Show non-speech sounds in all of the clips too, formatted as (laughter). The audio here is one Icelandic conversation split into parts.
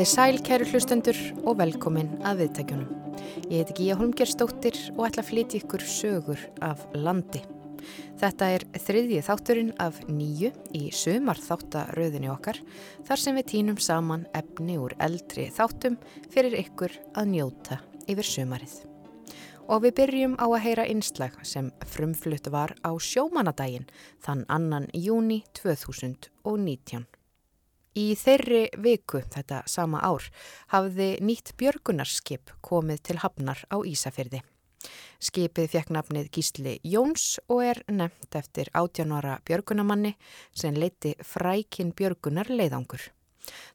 Komiði sæl, kæru hlustendur og velkomin að viðtækjunum. Ég heiti Gíja Holmgerstóttir og ætla að flytja ykkur sögur af landi. Þetta er þriðji þátturinn af nýju í sömar þáttaröðinni okkar þar sem við týnum saman efni úr eldri þáttum fyrir ykkur að njóta yfir sömarið. Og við byrjum á að heyra einslag sem frumflutt var á sjómanadaginn þann annan júni 2019. Í þeirri viku þetta sama ár hafði nýtt björgunarskip komið til hafnar á Ísafyrði. Skipið fekk nafnið Gísli Jóns og er nefnt eftir 18 ára björgunamanni sem leiti frækin björgunar leiðangur.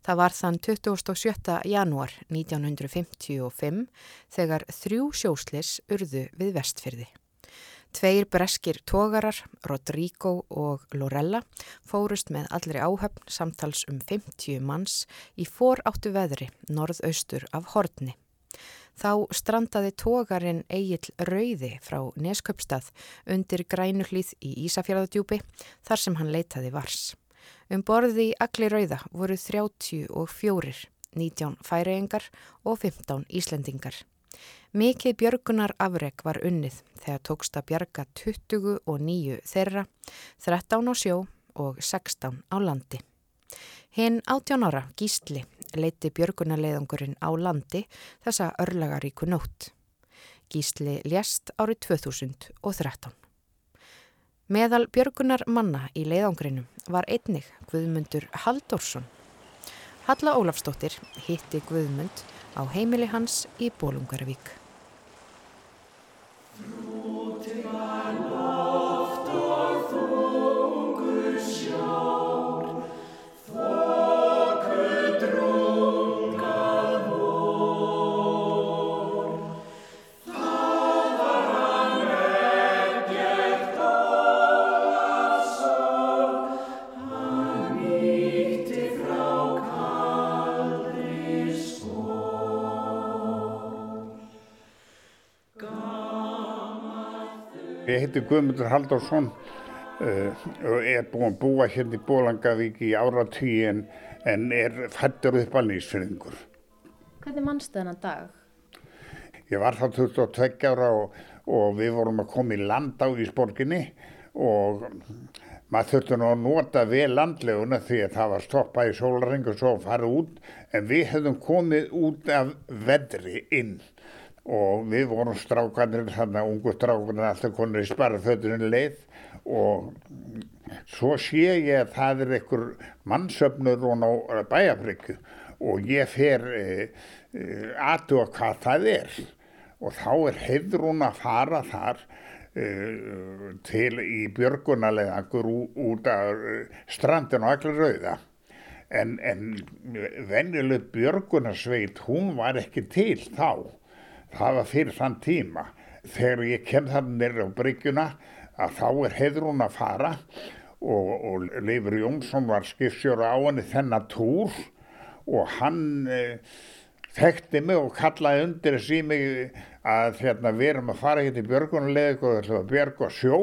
Það var þann 27. janúar 1955 þegar þrjú sjóslis urðu við vestfyrði. Tveir breskir tógarar, Rodrigo og Lorella, fórust með allri áhöfn samtals um 50 manns í foráttu veðri norðaustur af Hortni. Þá strandaði tógarinn Egil Rauði frá Nesköpstað undir grænuhlýð í Ísafjörðadjúpi þar sem hann leitaði vars. Um borði í Agli Rauða voru 34, 19 færiengar og 15 Íslendingar. Mikið björgunar afreg var unnið þegar tókst að bjarga 29 þeirra, 13 á sjó og 16 á landi. Hinn 18 ára Gísli leiti björgunarleiðangurinn á landi þessa örlagaríku nótt. Gísli lést árið 2013. Meðal björgunar manna í leiðangurinnum var einnig Guðmundur Halldórsson. Halla Ólafstóttir hitti Guðmund á heimili hans í Bólungarvík. Ég heiti Guðmundur Halldórsson uh, og er búinn að búa hérna í Bólangavík í áratví en, en er fættur upp að nýsfyrðingur. Hvernig mannstu þennan dag? Ég var þá 22 ára og, og við vorum að koma í land á Ísborginni og maður þurfti nú að nota vel landleguna því að það var stoppað í sólaring og svo fara út en við hefðum komið út af vedri inn og við vorum strákanir þannig að ungu strákanir alltaf konur í sparafötunum leið. Og svo sé ég að það er einhver mannsöfnur og ná bæjabryggu og ég fer e, e, aðtúa hvað það er. Og þá er heidrún að fara þar e, til í björgunarlegangur út af strandin og allir rauða en, en venjuleg björgunarsveit hún var ekki til þá það var fyrir þann tíma. Þegar ég kem þannig á bryggjuna að þá er heðrún að fara og, og Leifur Jónsson var skipsjóra á henni þennan túr og hann e, þekkti mig og kallaði undir þessi mig að hérna, við erum að fara hérna í björgunuleg og það er björg og sjó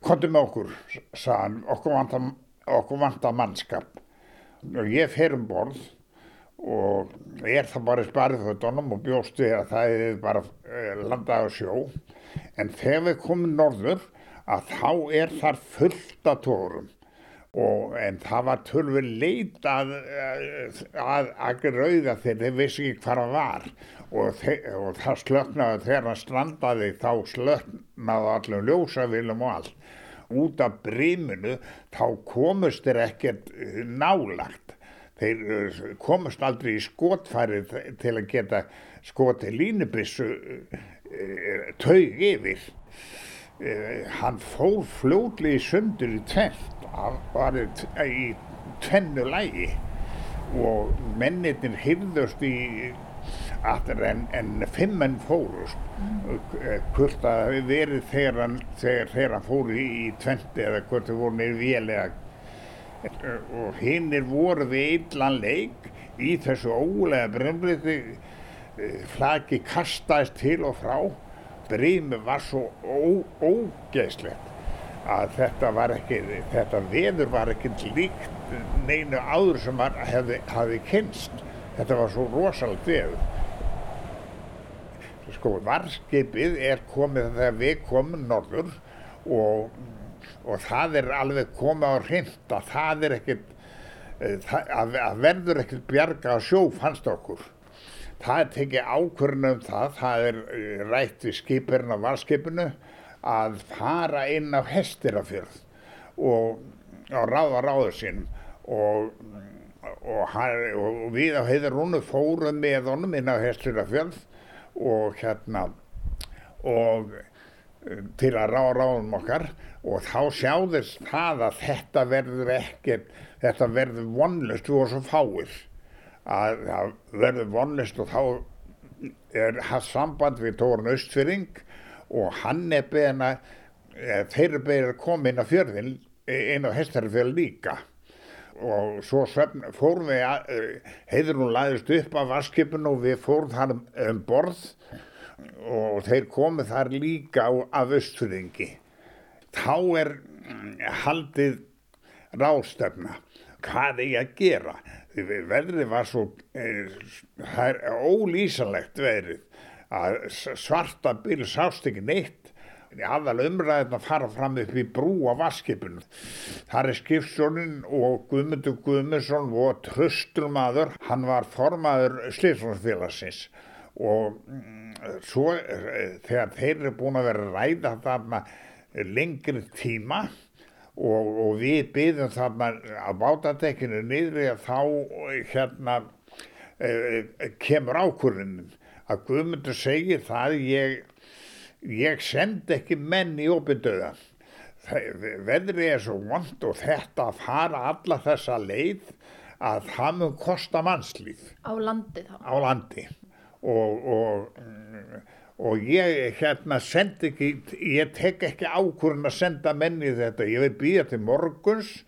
kontum okkur, sagðan okkur okkur vanta mannskap. Og ég fer um borð og er það bara sparið fötunum og bjóstu að það er bara eh, landað á sjó. En þegar við komum norður að þá er þar fullt af tórum og en það var tölvi leit að að ekki rauða þegar þeir vissi ekki hvað það var. Og, og það slöknaði þegar það strandaði þá slöknaði allir ljósavilum og allt. Út af bríminu þá komust þeir ekkert nálagt þeir eh, komast aldrei í skotfærið til að geta skoti línubissu eh, taug yfir eh, hann fór fljóðli í sundur í tvent bara í tvennu lægi og mennirnir hyrðust í aftur en, en fimm menn fórust mm. hvort að verið þegar hann, þegar hann fór í tventi eða hvort það voru nefnir og hinnir voru við illan leik í þessu ólega bremriði eh, flaki kastaðist til og frá brími var svo ógeðslegt að þetta var ekki þetta veður var ekki líkt neinu áður sem var, hefði, hefði kynst þetta var svo rosalega veður. Sko, varskipið er komið þegar við komum norður og, og það er alveg komið á hreint að það er ekkert, eh, að, að verður ekkert bjarga á sjó fannst okkur. Það er tekið ákvörðun um það, það er eh, rætt við skipirinn á varskipinu að fara inn á hestirafjörð og, og ráða ráðu sín og, og, og við á heiðarúnu fórum með honum inn á hestirafjörð og hérna og til að ráða ráðum okkar og þá sjáðist það að þetta verður ekkert, þetta verður vonlust, vorum svo fáir að það verður vonlust og þá er haft samband við Tórun Östfyrring og hann er beðin að eh, þeir eru beðin að koma inn á fjörðin inn á hestarfjörð líka. Og svo svefn, fórum við eh, heiður hún læðist upp af vaskipinu og við fórum um, um borð og þeir komið þar líka á, af östfyrðingi þá er mm, haldið rástefna hvað er ég að gera? Veðrið var svo eh, það er ólýsanlegt veðrið að svarta bíl sást ekki neitt. Aðal umræðin að fara fram upp í brú á vaskipinu. Það er skipsjónin og Guðmundur Guðmundsson og tröstur maður, hann var formaður Sliðsfélagsins og mm, svo eh, þegar þeir eru búin að vera ræða þarna lengri tíma og, og við byggðum þarna á bátadekkinu niður að þá hérna eh, kemur ákurinn að Guðmundur segir það ég, ég send ekki menn í opindöða veðri er svo vond og þetta að fara alla þessa leið að það mun kosta mannslíf. Á landi þá. Á landi og, og, og ég hérna send ekki ég tek ekki ákvörðin að senda menni þetta ég vil býja til morguns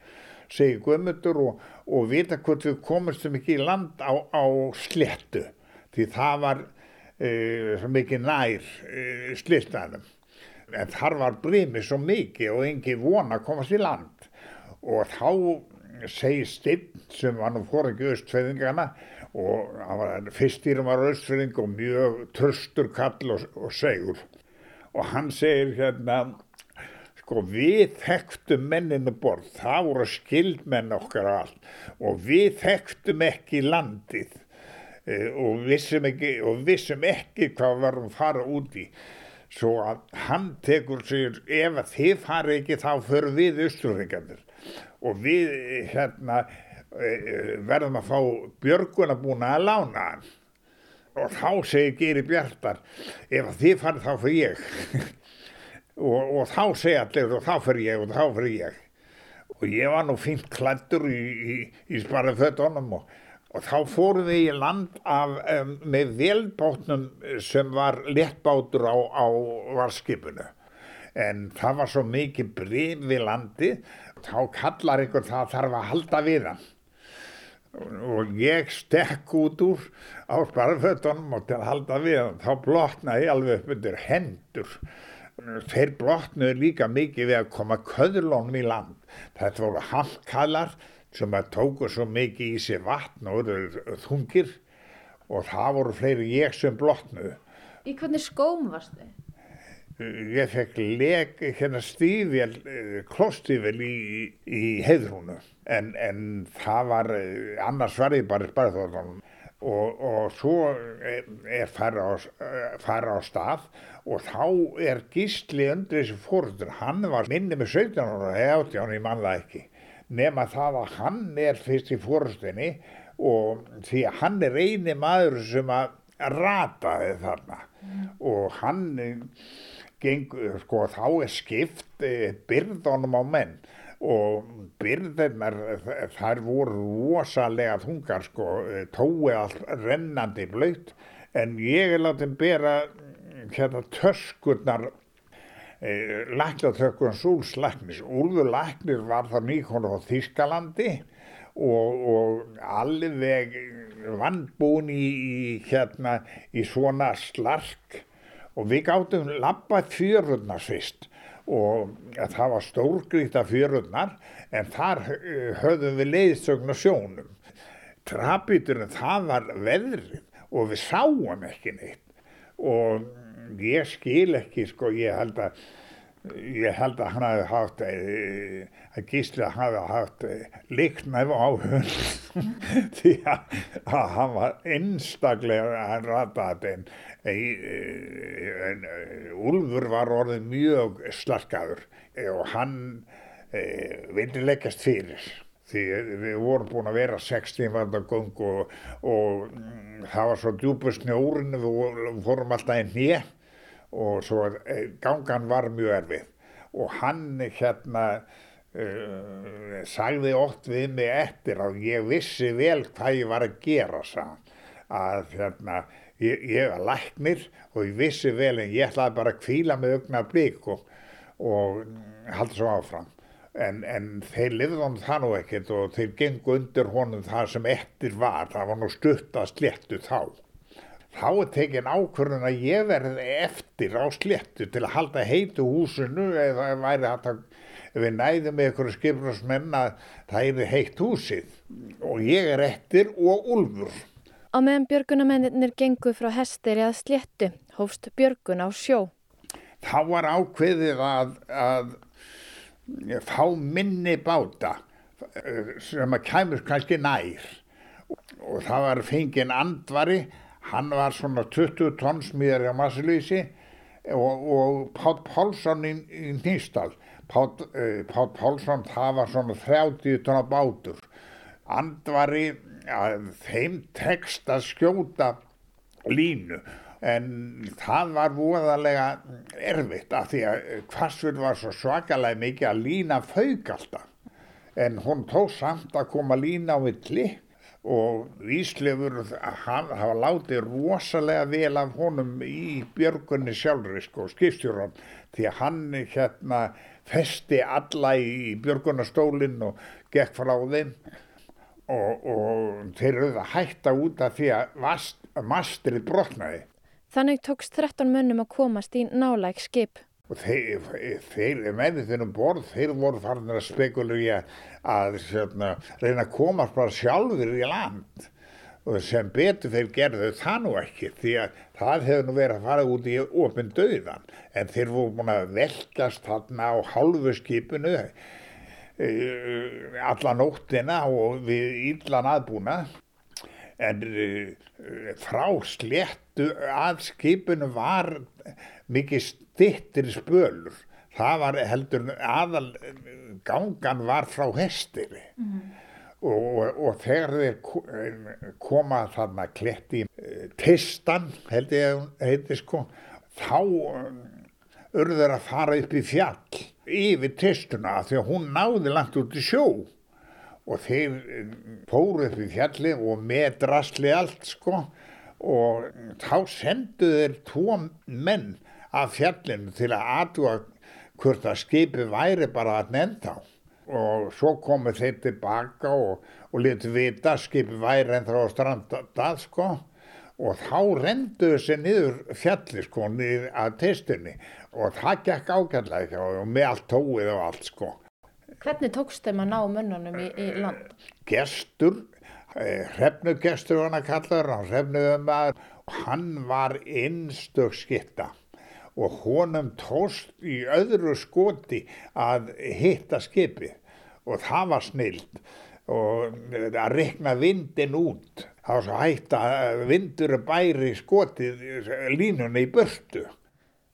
segi Guðmundur og, og vita hvort við komumstum ekki í land á, á slettu því það var e, svo mikið nær e, slistanum. En þar var brimið svo mikið og engi von að komast í land. Og þá segi Stinn sem var nú fóringi austfeyðingana og var, fyrstýrum var austfeyðing og mjög tröstur kall og, og segur. Og hann segir hérna, sko við þekktum menninu borð, það voru skildmenn okkar allt. Og við þekktum ekki landið. Eh, og vissum ekki, og vissum ekki hvað varum að fara út í. Svo að hann tekur sér ef þið fari ekki þá förum við austurringarnir og við hérna eh, verðum að fá björguna búin að lána hann. Og þá segir Geri Bjartar ef að þið fari þá fyrir ég. (laughs) Og, og þá segir allir og þá fyrir ég og þá fyrir ég. Og ég var nú fint klættur í, í, í sparafötunum og og þá fórum við í land af, um, með velbátnum sem var lettbátur á, á varskipinu en það var svo mikið breyf við landi þá kallar ykkur það þarf að halda við hann og ég stekk út úr á sparafötunum og til að halda við þá blotnaði ég alveg upp undir hendur þeir blotnaði líka mikið við að koma köðlónum í land þetta voru handkallar sem að tóku svo mikið í sig vatn og þungir og það voru fleiri ég sem blotnuðu. Í hvernig skóm varst þið? Ég fekk leg, hérna stífjel, klóstífjel í, í heidrúnu en, en það var, annars var ég bara sparðþóðanum og, og svo er fara á, fara á stað og þá er gísli undir þessi fórður, hann var minni með 17 ára, eða 18, ég manna ekki. Nema það að hann er fyrst í fórustinni og því að hann er eini maður sem að rataði þarna. Mm. og hann geng, sko þá er skipt eh, byrðunum á menn. Og byrðunar þær voru rosalega þungar sko tói allt rennandi blöyt en ég er látið bera hérna töskurnar Eh, læknatökkun Súls læknis. Úlfur læknir var það nýkonu á Þískalandi og, og alveg vannbúin í, í, hérna, í svona slark og við gáttum lappað fjörurnar fyrst. Og það var stórgrýta fjörurnar en þar eh, höfðum við leiðsögn og sjónum. trapíturinn það var veðrið og við sáum ekki neitt. Og ég skil ekki sko ég held að ég held að hann hafi haft eh, að Gísli hafi haft eh, líknæf á hund (laughs) því að, að hann var einstaklega hann rataði en, en, en Úlfur var orðið mjög slarkaður og hann e, vildi leggast fyrir því við vorum búin að vera 60 varða gung og, og mm, það var svo djúbu snjórin við fórum alltaf í nýja og svo eh, gangan var mjög erfið og hann hérna uh, sagði oft við mig eftir að ég vissi vel hvað ég var að gera sann. að hérna ég, ég var læknir og ég vissi vel en ég ætlaði bara að kvíla með augna blík og, og halda svo áfram. En, en þeir lifðum það nú ekkert og þeir gengu undir honum það sem eftir var. Það var nú stutt að sléttu þá. Þá er tekin ákvörðun að ég verði eftir á sléttu til að halda heitu húsinu eða væri að við næðum með ykkur skipnarsmenn að það er heitt húsið. Og ég er eftir og úlfur. Á meðan björgunamennir gengu frá hestir eða sléttu hófst björgun á sjó. Þá var ákveðið að, að fá minni báta eh, sem að kæmur kannski nær. Og það var fengið andvari hann var svona 20 tonn smíðar á Massilísi og, og Pátt Pálsson í, í Nýstal Pátt uh, Pálsson það var svona 30 tonna bátur. Andvari að þeim tekst að skjóta línu en það var voðalega erfitt af því að Kvassur var svo svakalega mikið að lína fauk alltaf en hún tóð samt að koma lína á villi og Íslefur hafa látið rosalega vel af honum í björgunni sjálfur sko, skipstjóran því að hann hérna festi alla í björgunastólinn og gekk frá þeim og, og þeir eru það hætta út af því að mastrið brotnaði. Þannig tókst 13 mönnum að komast í nálæg skip. Og þeir, þeir mennið um borð, þeir voru farin að spekulja að sérna, reyna að komast bara sjálfur í land. Og sem betur þeir gerðu það nú ekki því að það hefur nú verið að fara út í ofinn döðan en þeir voru búin að velkast þarna á halvu skipinu alla nóttina og við íllan aðbúna en e, frá sléttu að skipinu var mikið stittir spölur. Það var heldur aðal gangan var frá hestir mm -hmm. og, og þegar þeir koma þarna kletti eh, tistan held ég að heiti sko þá urður að fara upp í fjall yfir tistuna því að hún náði langt út í sjó. Og þeir fóru upp í fjalli og með drasli allt sko. Og þá sendu þeir tvo menn af fjallinu til að aðtúa hvort að skipi væri bara að nefnda og svo komu þeir tilbaka og, og litur vita skipi væri en þá strandað sko og þá renduðu sér niður fjalli sko niður að testunni og það gekk ágæðlega og með allt tóið og allt sko. Hvernig tókst þeim að ná mönnunum í, í land? Gestur, eh, hrefnugestur hann að kalla hann, hrefnuðum maður hann var einstök skitta og honum tóst í öðru skoti að hitta skipi og það var snild og að rekna vindin út. Var svo hægt að vindur bæri skotið línunni í börtu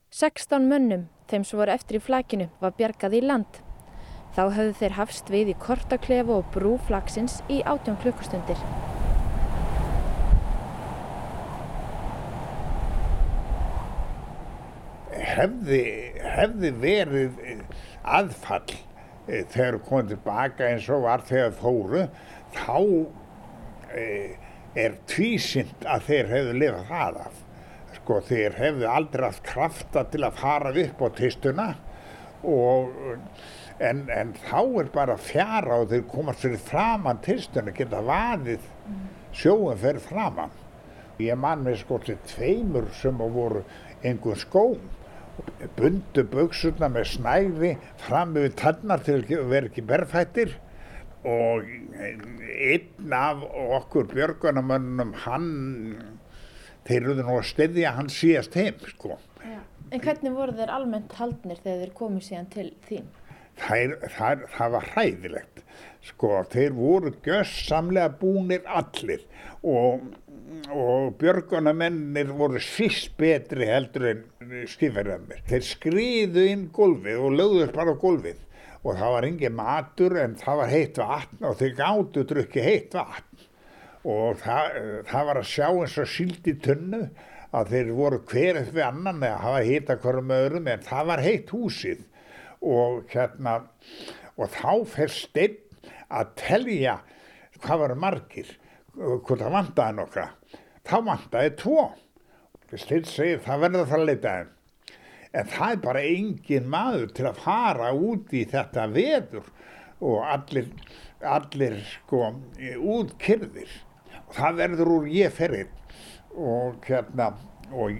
16 mönnum, þeim sem voru eftir í flækinu, var bjargað í land. Þá höfðu þeir hafst við í kortaklefu og brúflagsins í 18 klukkustundir. Hefði, hefði verið aðfall e, þegar komið tilbaka eins og var þegar fóru þá e, er tvísynd að þeir hefðu lifað það af sko þeir hefðu aldrei haft krafta til að fara upp á tistuna og en, en þá er bara fjara og þeir komast fyrir framann tistuna geta vaðið sjóum fyrir framann ég man með sko til tveimur sem voru einhvern skóm bundu buksurna með snæði fram við tannar til að vera ekki berfættir og einn af okkur björgunamönnum hann þeir eru nú að stedja hann síðast heim sko. En hvernig voru þeir almennt haldnir þegar þeir komið síðan til þín? Það, það, það var hræðilegt sko, þeir voru gössamlega búnir allir og, og björgunamennir voru síst betri heldur en skifverðarnir. Þeir skriðu inn gólfið og lögðust bara gólfið. Og það var engin matur en það var heitt vatn og þeir gáttu drukki heitt vatn. Og það, það var að sjá eins og síld í tunnu að þeir voru hver eftir annan eða hafa hýta hverjum öðrum en það var heitt húsið. Og hérna og þá fer steinn að telja hvað varu margir hvort það vandaði nokkra. Þá vandaði tvo. Steinn segir það verður það að leita þeim. En það er bara engin maður til að fara út í þetta veður og allir, allir sko útkyrðir og það verður úr ég ferinn og hérna og,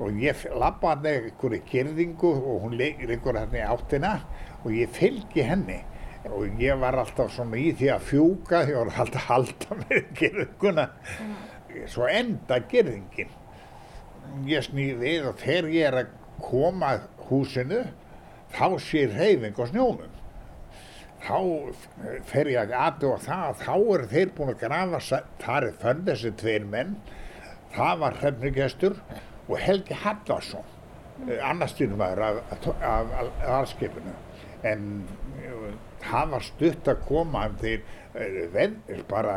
og ég lappa hann eða einhverju kyrðingu og hún leikur hann í áttina og ég fylgi henni og ég var alltaf svona í því að fjúka því að ég var alltaf að halda með kyrðinguna svo enda kyrðingin ég snýði við og þegar ég er að koma að húsinu þá sé reyfing á snjónum. Þá fer ég að aðdóa það þá eru þeir búin að grafa þar er fönn þessi tveir menn. Það var hrefnugestur og Helgi Hallarsson annarstýrumæður af, af, af aðskipinu en það var stutt að koma þeir venn, bara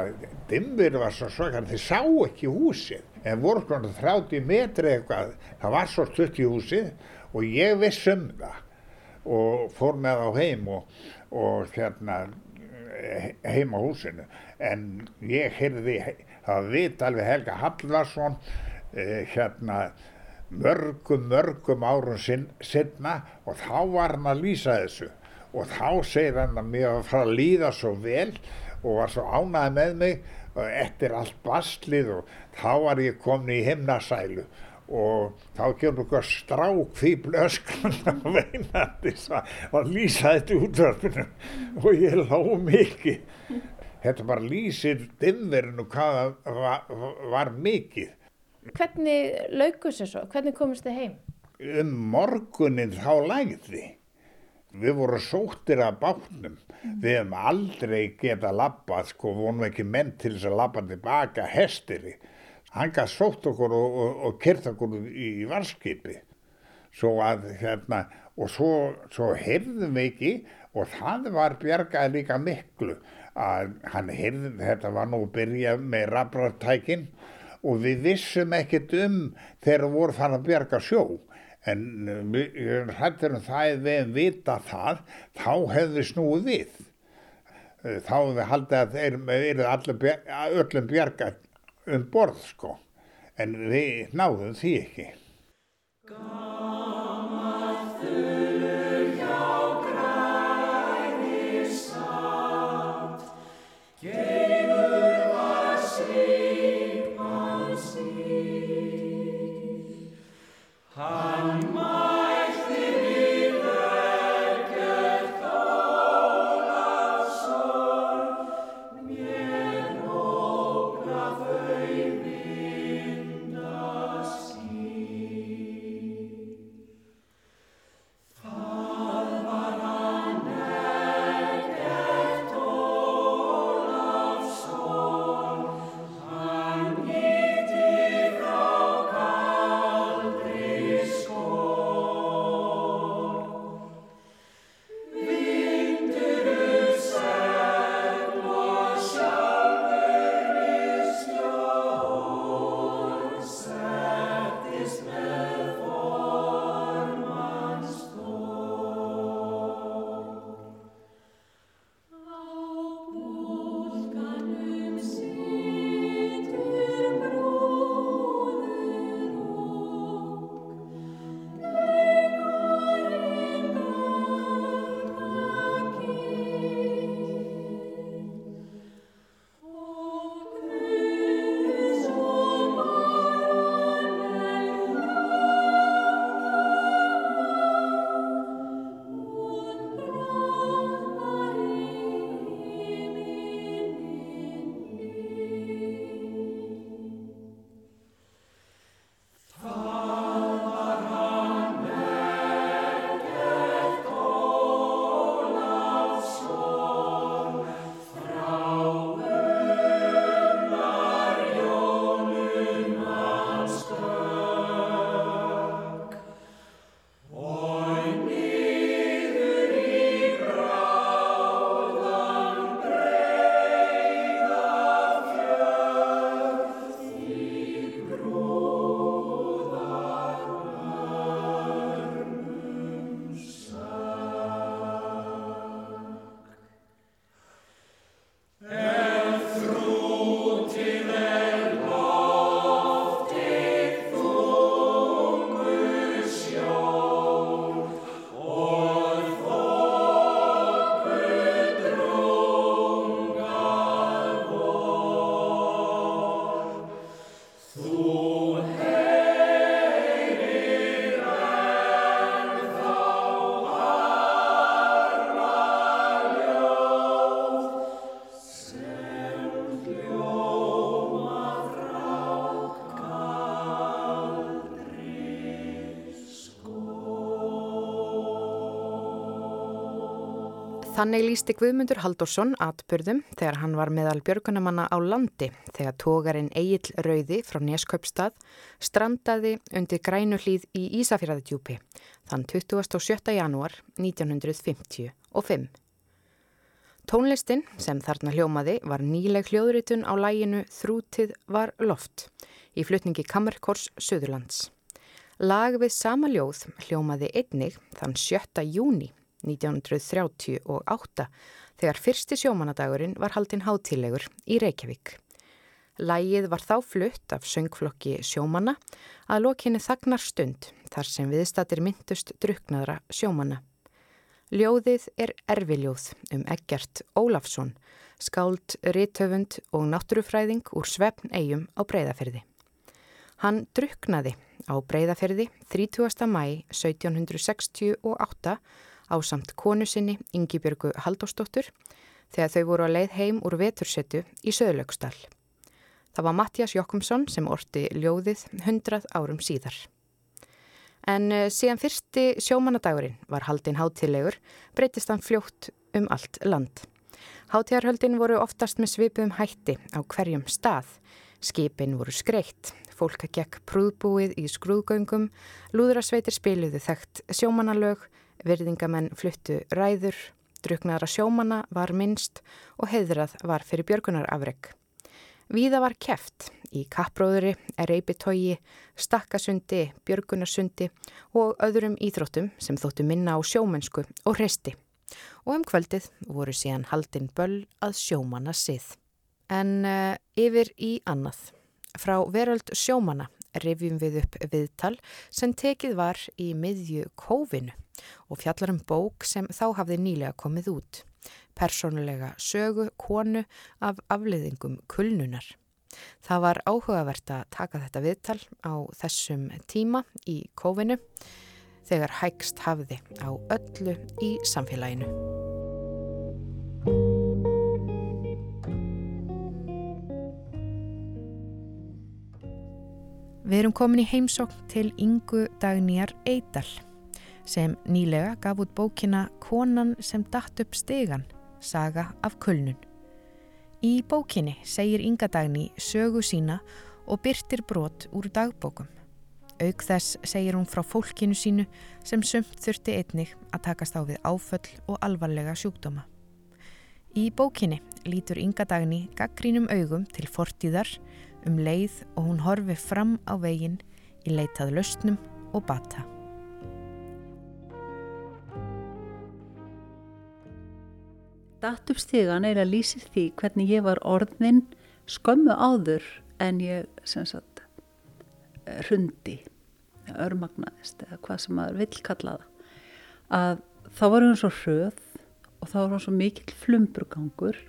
dimmir var svo svakar þeir sá ekki húsið. En voru svona 30 metri eitthvað það var svo stutt í húsið og ég viss um það. Og fór með á heim og, og hérna heim á húsinu. En ég heyrði það vit alveg Helga Hallvarsson eh, hérna mörgum mörgum árum sin, sinna og þá var hann að lýsa þessu og þá segir hann að mér var að fara að líða svo vel og var svo ánaði með mig eftir allt baslið og þá var ég komin í himnasælu. Og þá kemur okkur strák því blöskan (laughs) að veinandi að lýsa þetta útvarpinu. Og ég lág mikið. Þetta bara lýsir dimverinu hvað var, var mikið. Hvernig laukus þessu? Hvernig komist þið heim? um morgunin þá lægði við vorum sóttir af bátnum. Við hefum aldrei getað labbað sko, við vorum ekki menn til þess að labba tilbaka hestiri hann gaf sótt okkur og, og, og kyrt okkur í, varskipi svo að hérna og svo, svo heyrðum við ekki og það var bjargað líka miklu að hann heyrði þetta var nú að byrja með rafratækin og við vissum ekkert um þegar voru fann að bjarga sjó en við hættir um það ef við vita það þá hefðu snúið við. Þá hefðu haldið að þeir eru öllum bjarga um borð sko. En við náðum því ekki Þannig lísti Guðmundur Haldursson atbyrðum þegar hann var meðal björgunamanna á landi þegar tógarinn Egil Rauði frá Neskaupstað strandaði undir grænuhlýð í Ísafjörðadjúpi þann 27. janúar 1955. Tónlistin sem þarna hljómaði var nýleg hljóðritun á læginu Þrútið var loft í flutningi Kammerkors Suðurlands. Lag við sama ljóð hljómaði einnig þann 7. júni 1938 þegar fyrsti sjómanadagurinn var haldinn hátilegur í Reykjavík. Lægið var þá flutt af söngflokki sjómanna að lokinni þagnar stund þar sem viðstatir myndust druknaðra sjómanna. Ljóðið er erfiljóð um Eggert Ólafsson, skáld, rithöfund og náttúrufræðing úr svefn eigum á breyðaferði. Hann druknaði á breyðaferði 30. mæ 1768 á samt konu sinni Yngibjörgu Haldósdóttur þegar þau voru að leið heim úr vetursetu í Söðlögstall. Það var Mattias Jokkumsson sem orti ljóðið 100 árum síðar. En eh, síðan fyrsti sjómanadagurinn var haldinn hátilegur, breytist hann fljótt um allt land. Hátíðarhöldin voru oftast með svipum hætti á hverjum stað. Skipin voru skreitt, fólk gekk prúðbúið í skrúðgöngum, lúðrasveitir spiluðu þekkt sjómanalög, verðingamenn fluttu ræður, druknara sjómana var minnst og heiðrað var fyrir björgunarafreg. Víða var keft í kappróðuri, reypitógi, stakkasundi, björgunarsundi og öðrum íþróttum sem þóttu minna á sjómennsku og hreisti. Og um kvöldið voru síðan haldinn böll að sjómana sið. En uh, yfir í annað. Frá veröld sjómana rifjum við upp viðtal sem tekið var í miðju kófinu og fjallar um bók sem þá hafði nýlega komið út. Personulega sögu konu af afliðingum kulnunar. Það var áhugavert að taka þetta viðtal á þessum tíma í kófinu þegar hægst hafði á öllu í samfélaginu. Við erum komin í heimsókn til Ingu Dagnýjar Eidal sem nýlega gaf út bókina Konan sem datt upp stegan, saga af kulnun. Í bókinni segir Inga Dagný sögu sína og byrtir brot úr dagbókum. Auk þess segir hún frá fólkinu sínu sem sumt þurfti einnig að takast á við áföll og alvarlega sjúkdóma. Í bókinni lítur Inga Dagný gaggrínum augum til fortíðar um leið og hún horfi fram á veginn í leitað lausnum og bata. Datt upp stígan eða lýsir því hvernig ég var orðin skömmu áður en ég sagt hrundi, örmagnaðist eða hvað sem maður vill kalla það að þá var hún svo hröð og þá var hún svo mikill flumburgangur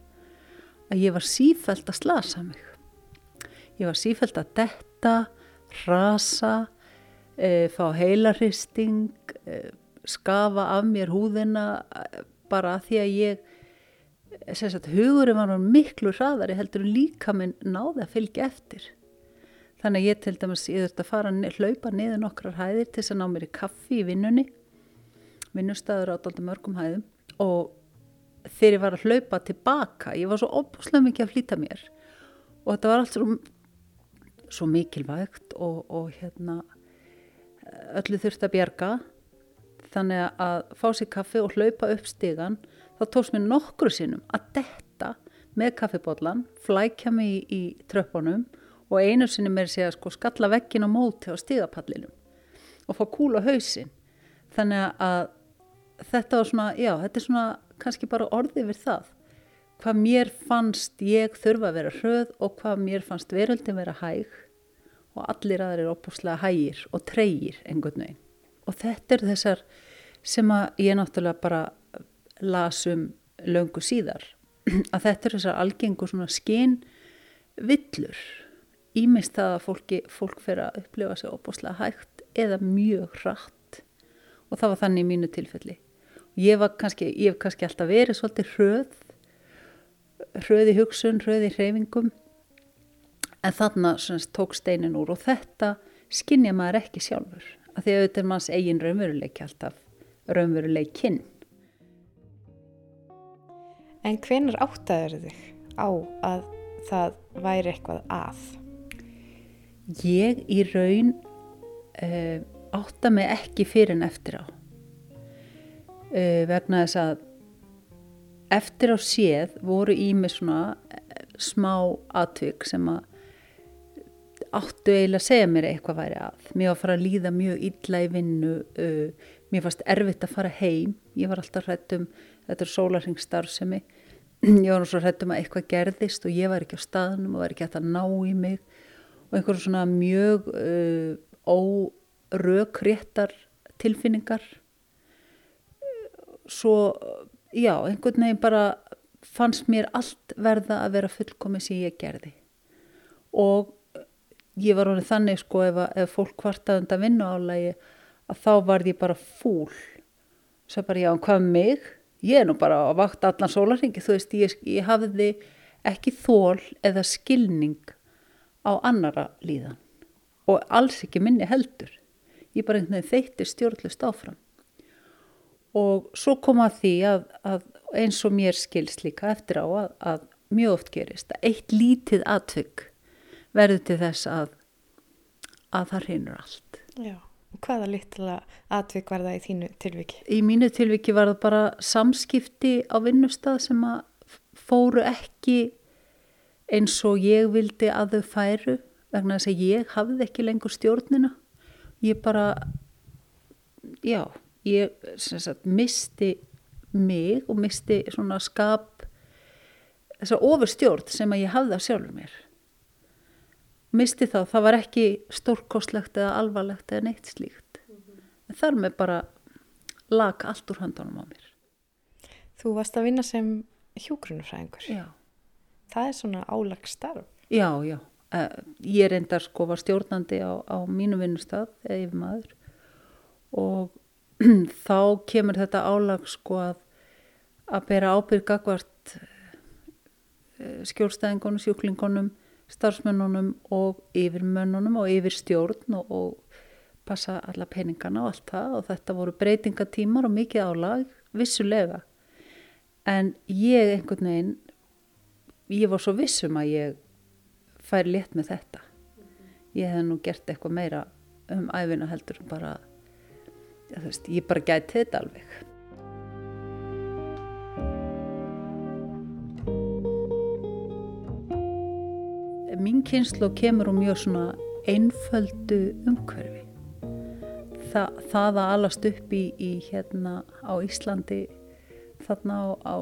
að ég var sífælt að slasa mig. Ég var sífælt að detta, rasa, e, fá heilarhisting, e, skafa af mér húðina bara að því að ég, sagt, hugurinn var miklu hraðari heldur en líka minn náði að fylgja eftir. Þannig að ég til dæmis, ég þurfti að fara að hlaupa niður nokkrar hæðir til þess að ná mér í kaffi í vinnunni, vinnustæður á daldi mörgum hæðum. Og þegar ég var að hlaupa tilbaka, ég var svo óbúslega mikið að flýta mér. Og þetta var allt svo svo mikilvægt og, og hérna öllu þurft að bjerga þannig að fá sér kaffi og hlaupa upp stigan þá tóks mér nokkru sinnum að detta með kaffibotlan flækja mig í, í tröppunum og einu sinni mér sé að sko skalla vekkin á móti á stigapallinum og fá kúl á hausin þannig að þetta var svona, já, þetta er svona kannski bara orðið við það hvað mér fannst ég þurfa að vera hröð og hvað mér fannst veröldin vera hæg og allir aðrir er opuslega hægir og treyir einhvern veginn. Og þetta er þessar sem að ég náttúrulega bara lasum löngu síðar (clears throat) að þetta er þessar algengur svona skinn villur ímest það að fólki, fólk fer að upplifa sig opuslega hægt eða mjög hratt. Og það var þannig í mínu tilfelli. Ég, kannski, ég hef kannski alltaf verið svolítið hröð hröði hugsun, hröði hreyfingum. En þarna semst, tók steinin úr. Og þetta skinnja maður ekki sjálfur af því að auðvitað er manns eigin raunveruleiki alltaf raunveruleikinn En hvenar áttaður þig á að það væri eitthvað að? Ég í raun uh, átta mig ekki fyrir en eftir á. Uh, vegna þess að eftir á séð voru í mig svona eh, smá atvik sem að áttu eiginlega að segja mér að eitthvað væri að. Mér var að fara að líða mjög illa í vinnu, uh, mér fannst erfitt að fara heim, ég var alltaf hrætt um, þetta er sólarhingstarfsemi, ég var svo hrætt um að eitthvað gerðist og ég var ekki á staðnum og var ekki hægt að ná í mig. Og einhverjum svona mjög uh, órökréttar tilfinningar. Svo, já, einhvern veginn bara fannst mér allt verða að vera fullkomið sem ég gerði. Og ég var orðið þannig sko ef, að, ef fólk kvartaði undan vinnuálagi að þá varð ég bara fúl. Svo bara já, hvað með mig ég er nú bara að vakta allan sólarhingi þú veist, ég, ég hafði ekki þól eða skilning á annara líðan. Og alls ekki minni heldur. Ég bara einhvern veginn þeitti stjórnlust áfram. Og svo kom að því að, að eins og mér skilst líka eftir á að, að mjög oft gerist að eitt lítið atvögg verður til þess að, að það reynur allt. Já, hvaða litla atvik var það í þínu tilviki? Í mínu tilviki var það bara samskipti á vinnustad sem að fóru ekki eins og ég vildi að þau færu vegna þess að ég hafði ekki lengur stjórnina. Ég bara, já, ég sagt, misti mig og misti svona skap þessar ofurstjórn sem að ég hafði af sjálfur mér misti þá, það var ekki stórkostlegt eða alvarlegt eða neitt slíkt. En þar með bara lag allt úr handanum á mér. Þú varst að vinna sem hjógrunufræðingur. Já. Það er svona álagstarf. Já, já. Uh, ég reyndar sko var stjórnandi á, á mínu vinnustaf eða yfir maður og (clears throat) þá kemur þetta álag sko að að bera ábyrgagvart eh, skjórnstæðingunum, sjúklingunum starfsmönnunum og yfirmönnunum og yfir stjórn og, og passa alla peningana og allt það og þetta voru breytingatímar og mikið álag, vissulega. En ég einhvern veginn, ég var svo vissum að ég fær létt með þetta. Ég hef nú gert eitthvað meira um æfina heldur bara, já, veist, ég bara gæti þetta alveg. Mín kynslu kemur úr mjög svona einföldu umhverfi. Þa, það að alast upp í, í hérna á Íslandi þarna á, á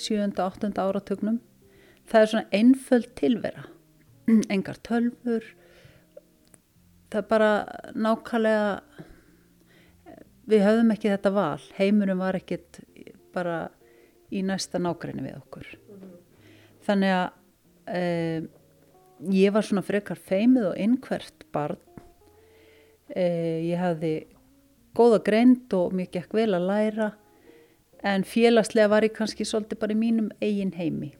7. og 8. áratögnum, það er svona einföld tilvera. (clears throat) Engar tölfur, það er bara nákvæmlega, við höfðum ekki þetta val, heimurum var ekkit bara í næsta nákvæmni við okkur. Þannig að e, ég var svona frekar feimið og innhvert barn. Eh, ég hafði góða greind og mér gekk vel að læra en félagslega var ég kannski svolítið bara í mínum eigin heimi.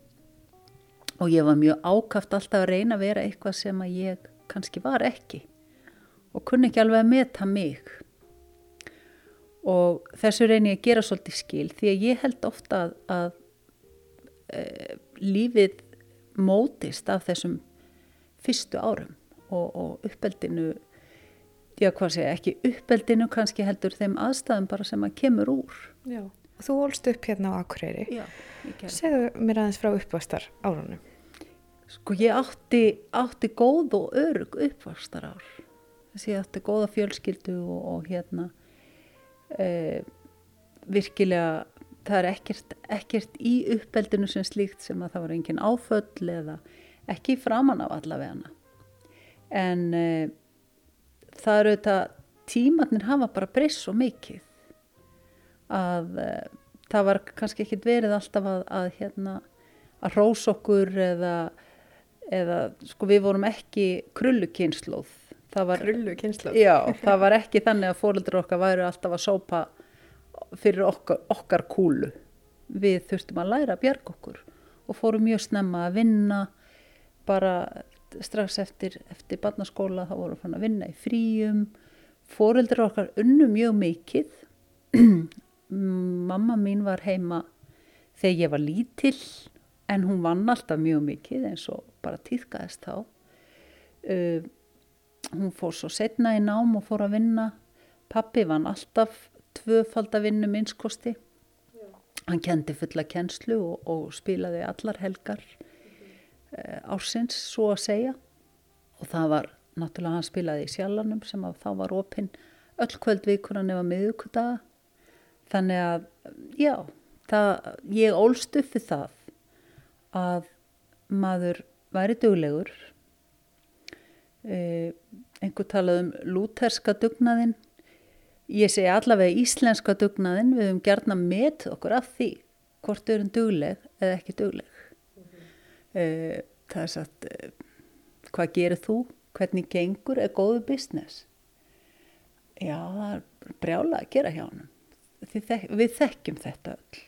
Og ég var mjög ákaft alltaf að reyna að vera eitthvað sem að ég kannski var ekki og kunni ekki alveg að meta mig. Og þessu reyni ég að gera svolítið skil því að ég held ofta að, að e, lífið mótist af þessum fyrstu árum og, og uppeldinu, já hvað sé, ekki uppeldinu kannski heldur þeim aðstæðum bara sem að kemur úr. Já, þú volst upp hérna á Akureyri. Já, ég gerði. Segðu mér aðeins frá uppvastar árunum. Sko ég átti, átti góð og örg uppvastar ár. Þessi ég átti góða fjölskyldu og, og hérna e, virkilega það er ekkert, ekkert í uppeldinu sem slíkt sem að það var engin áföll eða ekki framan af allavegana en uh, það eru þetta tímatnir hafa bara breyst svo mikið að uh, það var kannski ekkit verið alltaf að, að hérna að rós okkur eða, eða sko við vorum ekki krullukynnslóð Krullukynnslóð? Já, það var ekki þannig að fóröldur okkar væri alltaf að sópa fyrir okkar, okkar kúlu. Við þurftum að læra að bjarga okkur og fórum mjög snemma að vinna bara strax eftir, eftir barnaskóla þá vorum við að vinna í fríum fóreldrar okkar unnu mjög mikið (clears throat) mamma mín var heima þegar ég var lítill en hún vann alltaf mjög mikið eins og bara týðkaðist þá. Uh, hún fór svo setna í nám og fór að vinna. Pappi vann alltaf tvöfald að vinna minnskosti. Hann kendi fulla kennslu og, og spilaði allar helgar ársins, svo að segja. Og það var náttúrulega hann spilaði í sjálfanum sem að þá var opinn öll kvöldvíkuna nefna miðugudaga. Þannig að, já, það, ég ólst upp við það að maður væri duglegur. Eh, einhver talaði um lúterska dugnaðinn. Ég segi allavega íslenska dugnaðinn, við höfum gerna með okkur af því hvort við erum dugleg eða ekki dugleg. Eh, það er satt, eh, hvað gerir þú? Hvernig gengur er góðu business? Já, það er brjála að gera hjá hann. Við þekkjum þetta öll.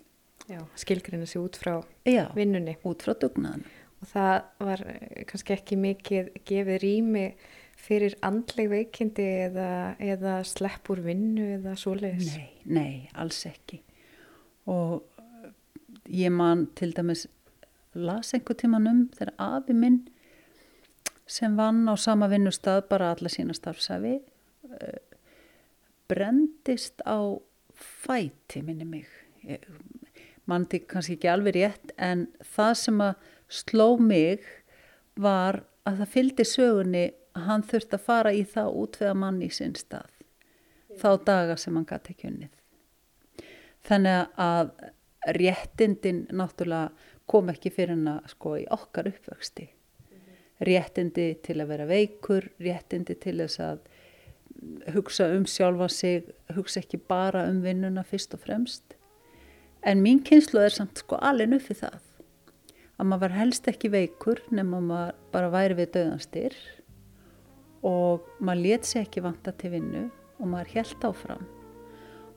Skilgrinna sér út frá Já, vinnunni út frá dugnaðan. og það var eh, kannski ekki mikið gefið rými fyrir andleg veikindi eða, eða slepp úr vinnu eða svoleiðis. Nei, nei, alls ekki. Og ég man til dæmis las einhver tíman um þegar afi minn sem vann á sama vinnustad bara alla sína starfsafi uh, brendist á fæti minni mig. Mann til kannski ekki alveg rétt en það sem að sló mig var að það fylgdi sögunni að hann þurfti að fara í það útveða mann í sinn stað þá daga sem hann gæti ekki unnið. Þannig að réttindin náttúrulega kom ekki fyrir hann að sko í okkar uppvöxti. Réttindi til að vera veikur, réttindi til þess að hugsa um sjálfa sig, hugsa ekki bara um vinnuna fyrst og fremst. En mín kynslu er samt sko alveg uppið það. Að maður var helst ekki veikur nema maður bara væri við döðanstyr og maður let sér ekki vanta til vinnu og maður held áfram.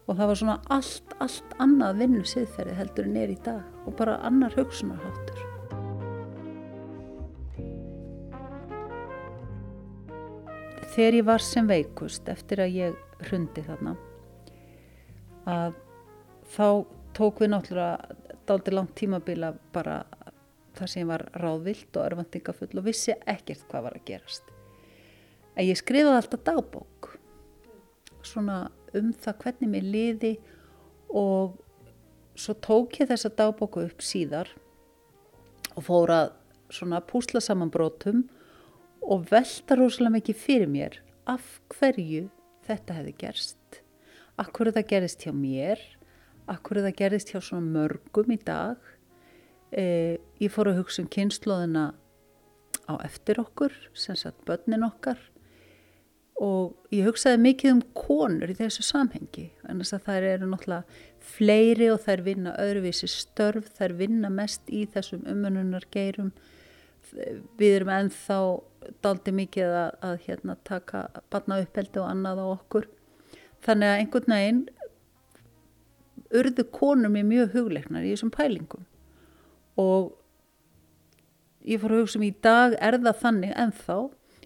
Og það var svona allt, allt annað vinnu siðferði heldur en er í dag og bara annar hugsunarháttur. Þegar ég var sem veikust eftir að ég hrundi þarna að þá tók við náttúrulega daldi langt tímabila bara þar sem ég var ráðvilt og örfandingafull og vissi ekkert hvað var að gerast. En ég skrifaði alltaf dagbók svona um það hvernig mér liði og svo tók ég þessa dagbóku upp síðar og fór að svona púsla saman brotum og velta rosalega mikið fyrir mér af hverju þetta hefði gerst. Af hverju það gerist hjá mér, af hverju það gerist hjá svona mörgum í dag. Eh, ég fór að hugsa um kynnslóðina á eftir okkur, sem sagt börnin okkar og ég hugsaði mikið um konur í þessu samhengi en þess að þær eru náttúrulega fleiri og þær vinna öðruvísi störf, þær vinna mest í þessum umununar geirum við erum ennþá daldi mikið að, að hérna, taka barna uppeldi og annað á okkur. Þannig að einhvern veginn urðu konur mér mjög hugleiknar í þessum pælingum. Og ég fór að hugsa um í dag er það þannig ennþá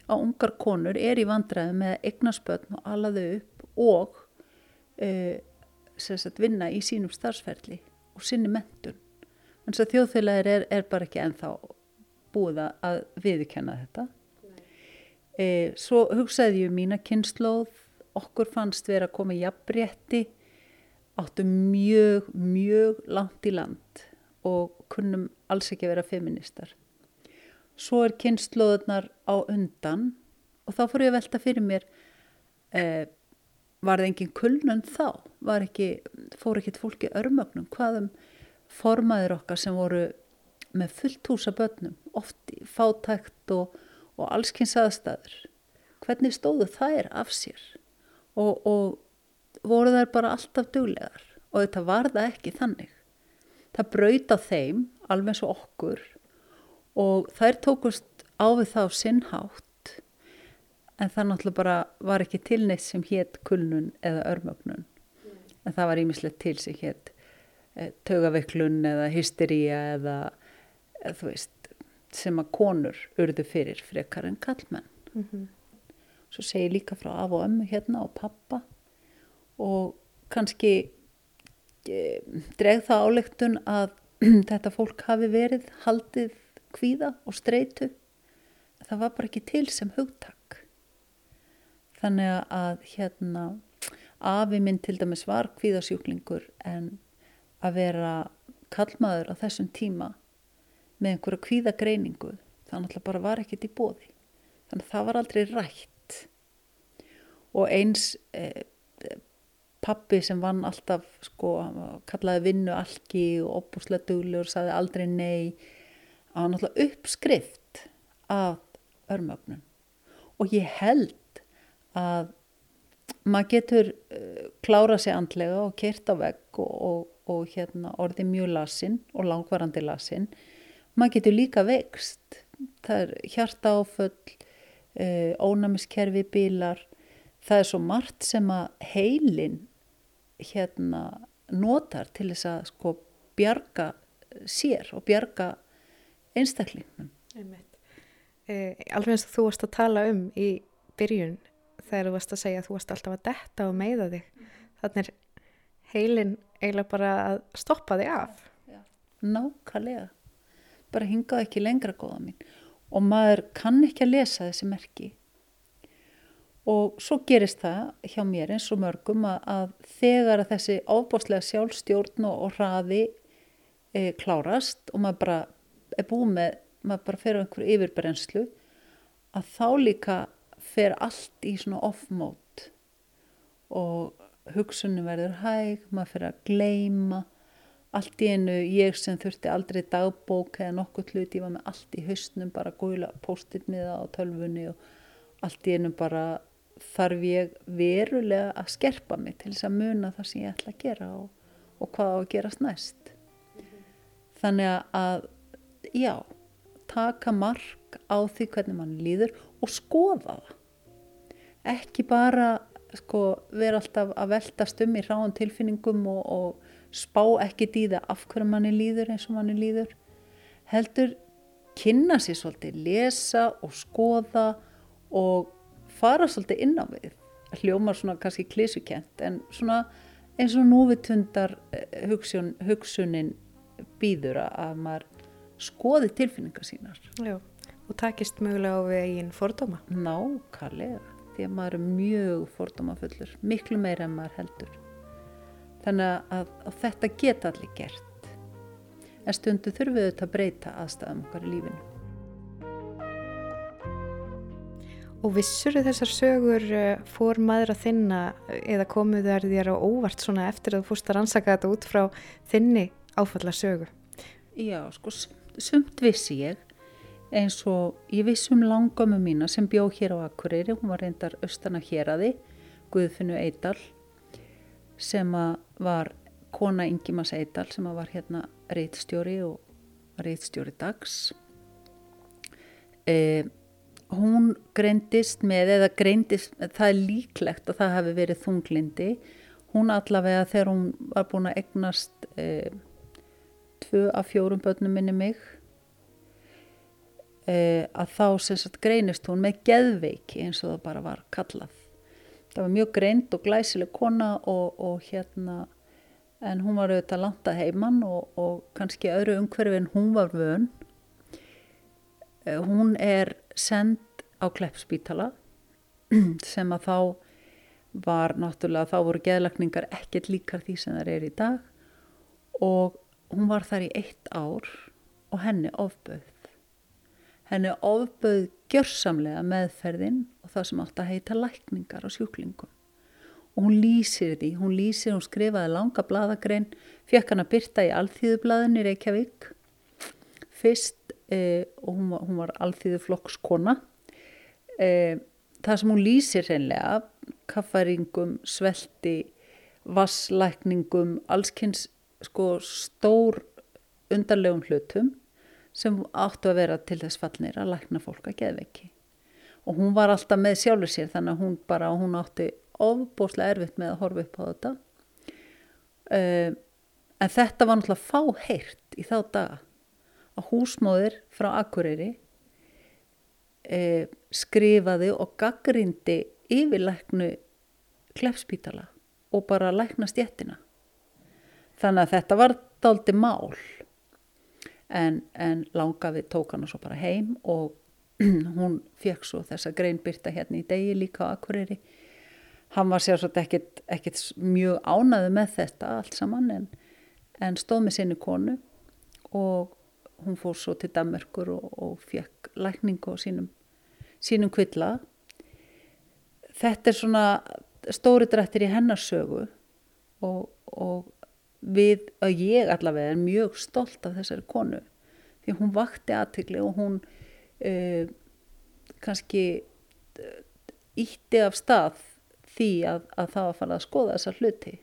að ungar konur er í vandræði með eignarspötn og alaðu upp og uh, sagt, vinna í sínum starfsferðli og sinni mentun. En þess að þjóðfélagir er, er bara ekki ennþá búið að viðkenna þetta. Uh, svo hugsaði ég um mína kynnslóð, okkur fannst vera að koma í jafnbrétti, áttu mjög, mjög langt í land og kunnum alls ekki vera feministar svo er kynnslóðunar á undan og þá fór ég að velta fyrir mér eh, var það engin kulnun þá? Ekki, fór ekki fólki örmögnum hvaðum formaður okkar sem voru með fullt húsa börnum oft fátækt og, og allskynns aðstæður? Hvernig stóðu þær af sér? Og, og voru þær bara alltaf duglegar? Og þetta var það ekki þannig. Það braut á þeim alveg eins og okkur og þær tókust á við þá sinnhátt en það náttúrulega bara var ekki til neitt sem hétt kulnun eða örmögnun. En það var ímislegt til sem hétt e, tögaveiklun eða hystería eða, eða þú veist sem að konur urðu fyrir frekar en kallmenn mm -hmm. svo segi líka frá af og ömmu hérna og pappa og kannski e, dreg það álegtun að (clears throat) þetta fólk hafi verið haldið kvíða og streitu það var bara ekki til sem hugtak. Þannig að hérna afi minn til dæmis var kvíðasjúklingur en að vera kallmaður á þessum tíma með einhverja kvíðagreiningu það náttúrulega bara var ekkit í bóði þannig að það var aldrei rætt. Og eins eh, pappi sem vann alltaf sko, kallaði vinnu algi og opbúslega duglur og saði aldrei nei að hann alltaf uppskrift af örmögnun. Og ég held að maður getur uh, klára sig andlega og kert á vegg og, og, og hérna, orði mjög lasinn og langvarandi lasinn. Maður getur líka vext það er hjarta áföll uh, ónæmiskerfi bílar. Það er svo margt sem að heilin hérna notar til þess að sko bjarga sér og bjarga einstaklingnum. E, Alveg eins og þú varst að tala um í byrjun þegar þú varst að segja að þú varst alltaf að detta og meiða þig. Þannig er heilin eiginlega bara að stoppa þig af. Nákvæmlega. Bara hingaði ekki lengra góða mín. Og maður kann ekki að lesa þessi merki. Og svo gerist það hjá mér eins og mörgum að, að þegar að þessi ábáslega sjálfstjórn og, og hraði e, klárast og maður bara er búið með, maður bara fer á einhverju yfirbrenslu að þá líka fer allt í svona off-mode. Og hugsunum verður hæg, maður fer að gleima allt í einu ég sem þurfti aldrei dagbók eða nokkuð hlut, ég var með allt í hausnum bara góðilega post-it miða á tölfunni og allt í einu bara þarf ég verulega að skerpa mig til þess að muna það sem ég ætla að gera og, og hvað á að gerast næst. Þannig að já, taka mark á því hvernig mann líður og skoða það. Ekki bara sko, vera alltaf að veltast um í ráðan tilfinningum og, og spá ekki það af hverju manni líður eins og manni líður heldur kynna sér svolítið, lesa og skoða og fara svolítið inn á við. Hljómar svona kannski klísukent en svona eins og núvitundar eh, hugsun, hugsunin býður að maður skoði tilfinningar sínar. Já, og takist mögulega á við eigin fordóma. Nákvæmlega, því að maður er mjög fordómafullur, miklu meira en maður heldur. Þannig að, að þetta geta allir gert. En stundu þurfum við að breyta aðstæðum okkar í lífinu. Og vissur þessar sögur eh, fór maður að þinna eða komuð þær þér á óvart svona eftir að þú fórst að rannsaka þetta út frá þinni áfalla sögu? Já, sko, sumt vissi ég eins og ég vissi um langömmu mína sem bjó hér á Akureyri, hún var reyndar austana hér aði, Guðfinnu Eidal sem var kona Ingimas Eidal sem var hérna reitstjóri og reitstjóri dags. Eða hún greindist með, eða greindist, það er líklegt að það hefði verið þunglindi. Hún allavega þegar hún var búin að egnast e, tvö af fjórum börnum minni mig, e, að þá sem sagt greinist hún með geðveiki eins og það bara var kallað. Það var mjög greind og glæsileg kona og, og hérna, en hún var auðvitað langt að heimann og, og kannski öðru umhverfi en hún var vön. E, hún er send á Kleppspítala (clears throat) sem að þá var náttúrulega, þá voru geðlakningar ekkert líkar því sem það er í dag og hún var þar í eitt ár og henni ofböð. Henni ofböð gjörsamlega meðferðin og það sem átt að heita lækningar á sjúklingum. Og hún lýsir því, hún lýsir, hún skrifaði langa bladagrein, fekk hann að byrta í Alþýðublaðin í Reykjavík fyrst eh, og hún var, var alþýðuflokkskona e, það sem hún lýsir hreinlega kaffaringum, svelti vasslækningum allskynns sko stór undarlegum hlutum sem áttu að vera til þess fallnir að lækna fólk að geðveiki og hún var alltaf með sjálfur sér þannig að hún bara, hún átti ofbóslega erfitt með að horfa upp á þetta uh, en þetta var náttúrulega fáheirt í þá daga að húsmóðir frá Akureyri eh, skrifaði og gaggrindi yfirleiknu klefspítala og bara lækna stjettina. Þannig að þetta var daldi mál. En, en langafi tók hana svo bara heim og (clears throat) hún fekk svo þessa greinbyrta hérna í degi líka á Akureyri. Hann var sérsagt ekkit, ekkit mjög ánaði með þetta allt saman en, en stóð með sinni konu og hún fór svo til Danmarkur og, og fekk lækningu á sínum, sínum kvilla. Þetta er svona stóri drættir í hennarsögu og, og við, að ég allavega er mjög stolt af þessari konu. Því hún vakti aðtikli og hún uh, kannski ítti af stað því að, að það var að fara að skoða þessa hluti.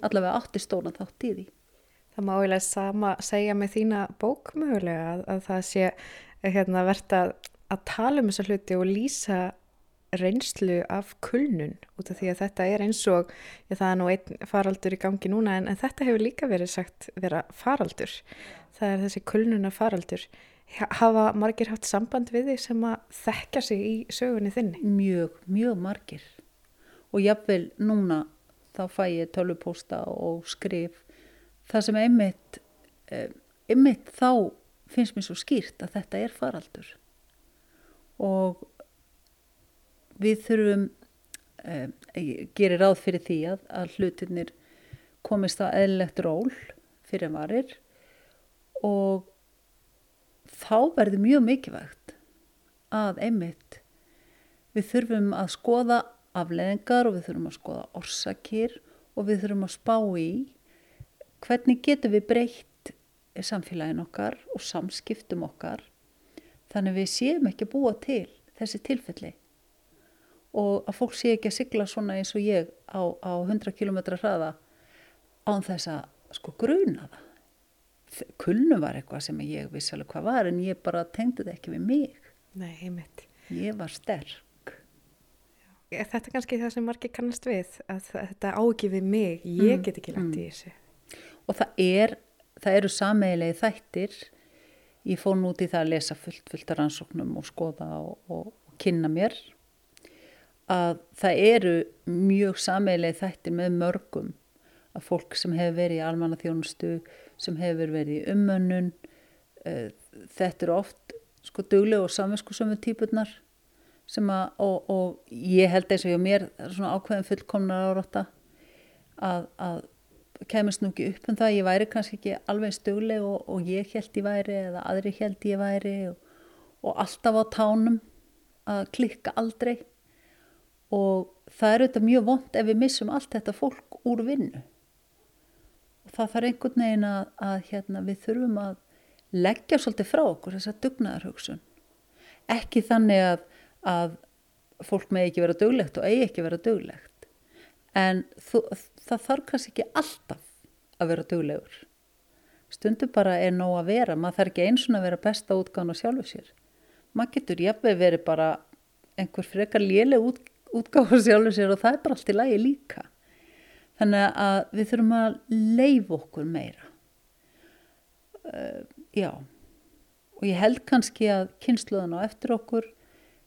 Allavega átti stóna þátt í því. Það má eiginlega sama segja með þína bók mögulega að, að það sé hérna, verðt að, að tala um þessa hluti og lýsa reynslu af kulnun út af því að þetta er eins og já, það er nú einn faraldur í gangi núna en, en þetta hefur líka verið sagt vera faraldur. Það er þessi kulnuna faraldur hafa margir haft samband við því sem að þekka sig í sögunni þinni? Mjög, mjög margir. Og jáfnvel núna þá fæ ég tölvupósta og skrif. Það sem einmitt, eh, einmitt þá finnst mér svo skýrt að þetta er faraldur. Og við þurfum eh, gerir ráð fyrir því að, að hlutinir komist að eðlilegt ról fyrir varir og þá verður mjög mikilvægt að einmitt við þurfum að skoða afleðingar og við þurfum að skoða orsakir og við þurfum að spá í hvernig getum við breytt samfélagin okkar og samskiptum okkar þannig við séum ekki búa til þessi tilfelli og að fólk sé ekki að sigla svona eins og ég á, á 100 km hraða án þess að sko gruna það. Kulnu var eitthvað sem ég vissi alveg hvað var en ég bara tengdi það ekki við mig. Nei, heimitt Ég var sterk. Þetta er kannski það sem margir kannast við að þetta á ekki við mig? Ég Mm, get ekki lagt í mm. þessu. Og það er, það eru sameigilegi þættir. Ég fór nút í það að lesa fullt, fullt rannsóknum og skoða og, og, og kynna mér að það eru mjög sameigilegi þættir með mörgum að fólk sem hefur verið í almannaþjónustu sem hefur verið í ummönnun uh, þetta eru oft sko duglega og samvinskusömmu típurnar sem að, og, og ég held eins og ég mér það er svona ákveðin fullkomnar árátta að, að kemist nú ekki upp um það, ég væri kannski ekki alveg stugleg og, og ég held ég væri eða aðri held ég væri og, og alltaf á tánum að klikka aldrei og það er auðvitað mjög vond ef við missum allt þetta fólk úr vinnu. Og það þarf einhvern veginn að, að hérna, við þurfum að leggja svolítið frá okkur þessa dugnaðarhugsun. Ekki þannig að, að fólk með ekki vera duglegt og eigi ekki vera duglegt. En þú, það þarf kannski ekki alltaf að vera duglegur. Stundum bara er nóg að vera. Maður þarf ekki eins og að vera besta útgáðan á sjálfu sér. Maður getur jafnveg verið bara einhver frekar léleg út, útgáð á sjálfu sér og það er bara allt í lagi líka. Þannig að við þurfum að leifa okkur meira. Uh, já. Og ég held kannski að kynsluðan á eftir okkur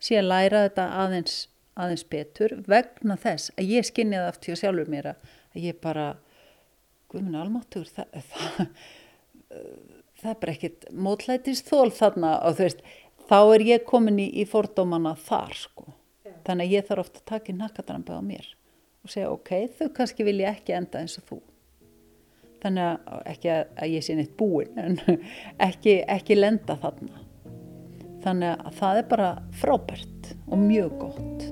sé að læra þetta aðeins aðeins betur vegna þess að ég skinni það aftur sjálfur mér að ég bara guðminn almáttur það, (laughs) það, það er bara ekkit mótlætist þól þarna. Og þú veist þá er ég komin í, í fordómana þar sko. Þannig að ég þarf ofta að taka í nakkadrambið á mér og segja ok, þau kannski vilja ekki enda eins og þú þannig að ekki að ég sé neitt búin (laughs) en ekki, ekki lenda þarna þannig að það er bara frábært og mjög gott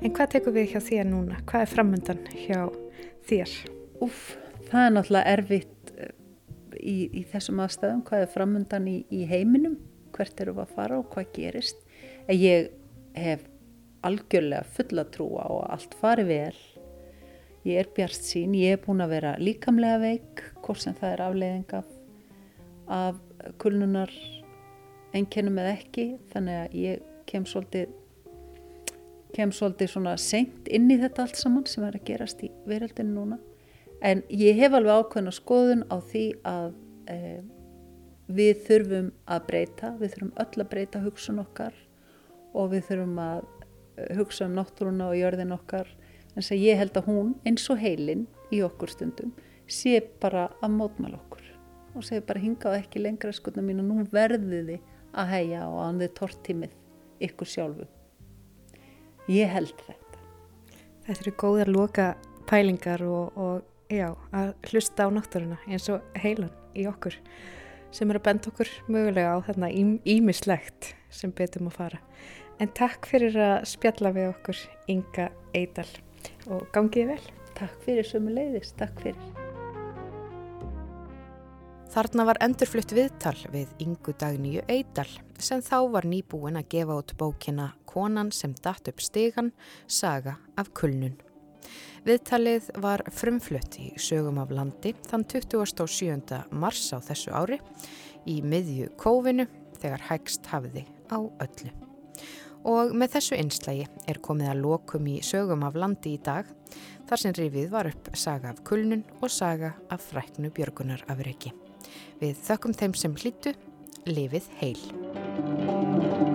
En hvað tekur við hjá þér núna? Hvað er framöndan hjá þér? Úf, það er náttúrulega erfitt eh, í, í þessum aðstæðum, hvað er framöndan í, í heiminum, hvert eru við að fara og hvað gerist. En ég hef algjörlega fulla trúa og allt fari vel. Ég er bjart sín, ég er búin að vera líkamlega veik, hvort sem það er afleiðing af, kulnunar einkennum eða ekki, þannig að ég kem svolítið kem svolítið svona senkt inn í þetta allt saman sem er að gerast í veröldinu núna. En ég hef alveg ákveðna skoðun á því að e, við þurfum að breyta, við þurfum öll að breyta hugsun okkar og við þurfum að hugsa um náttúruna og jörðin okkar. En þess að ég held að hún eins og heilin í okkur stundum sé bara að mótmæla okkur. og segir bara hingað ekki lengra skutna mín og nú verðið þið að heia og að þið tortímið ykkur sjálfu. Ég held þetta. Þetta eru góðar loka pælingar og, og já, að hlusta á náttúruna eins og heilan í okkur sem eru að benda okkur mögulega á þarna ímislegt sem betum að fara. En takk fyrir að spjalla við okkur Inga Eidal og gangiði vel. Takk fyrir sömu leiðis, takk fyrir. Þarna var endurflutt viðtal við Ingu Dagníu Eidal sem þá var nýbúin að gefa út bókina Konan sem datt upp stegan, saga af kulnun. Viðtalið var frumflutt í sögum af landi þann 27. mars á þessu ári í miðju kófinu þegar hægst hafiði á öllu. Og með þessu einslægi er komið að lokum í sögum af landi í dag þar sem rifið var upp saga af kulnun og saga af fræknu björgunar af reiki. Við þökkum þeim sem hlýtu, lifið heil.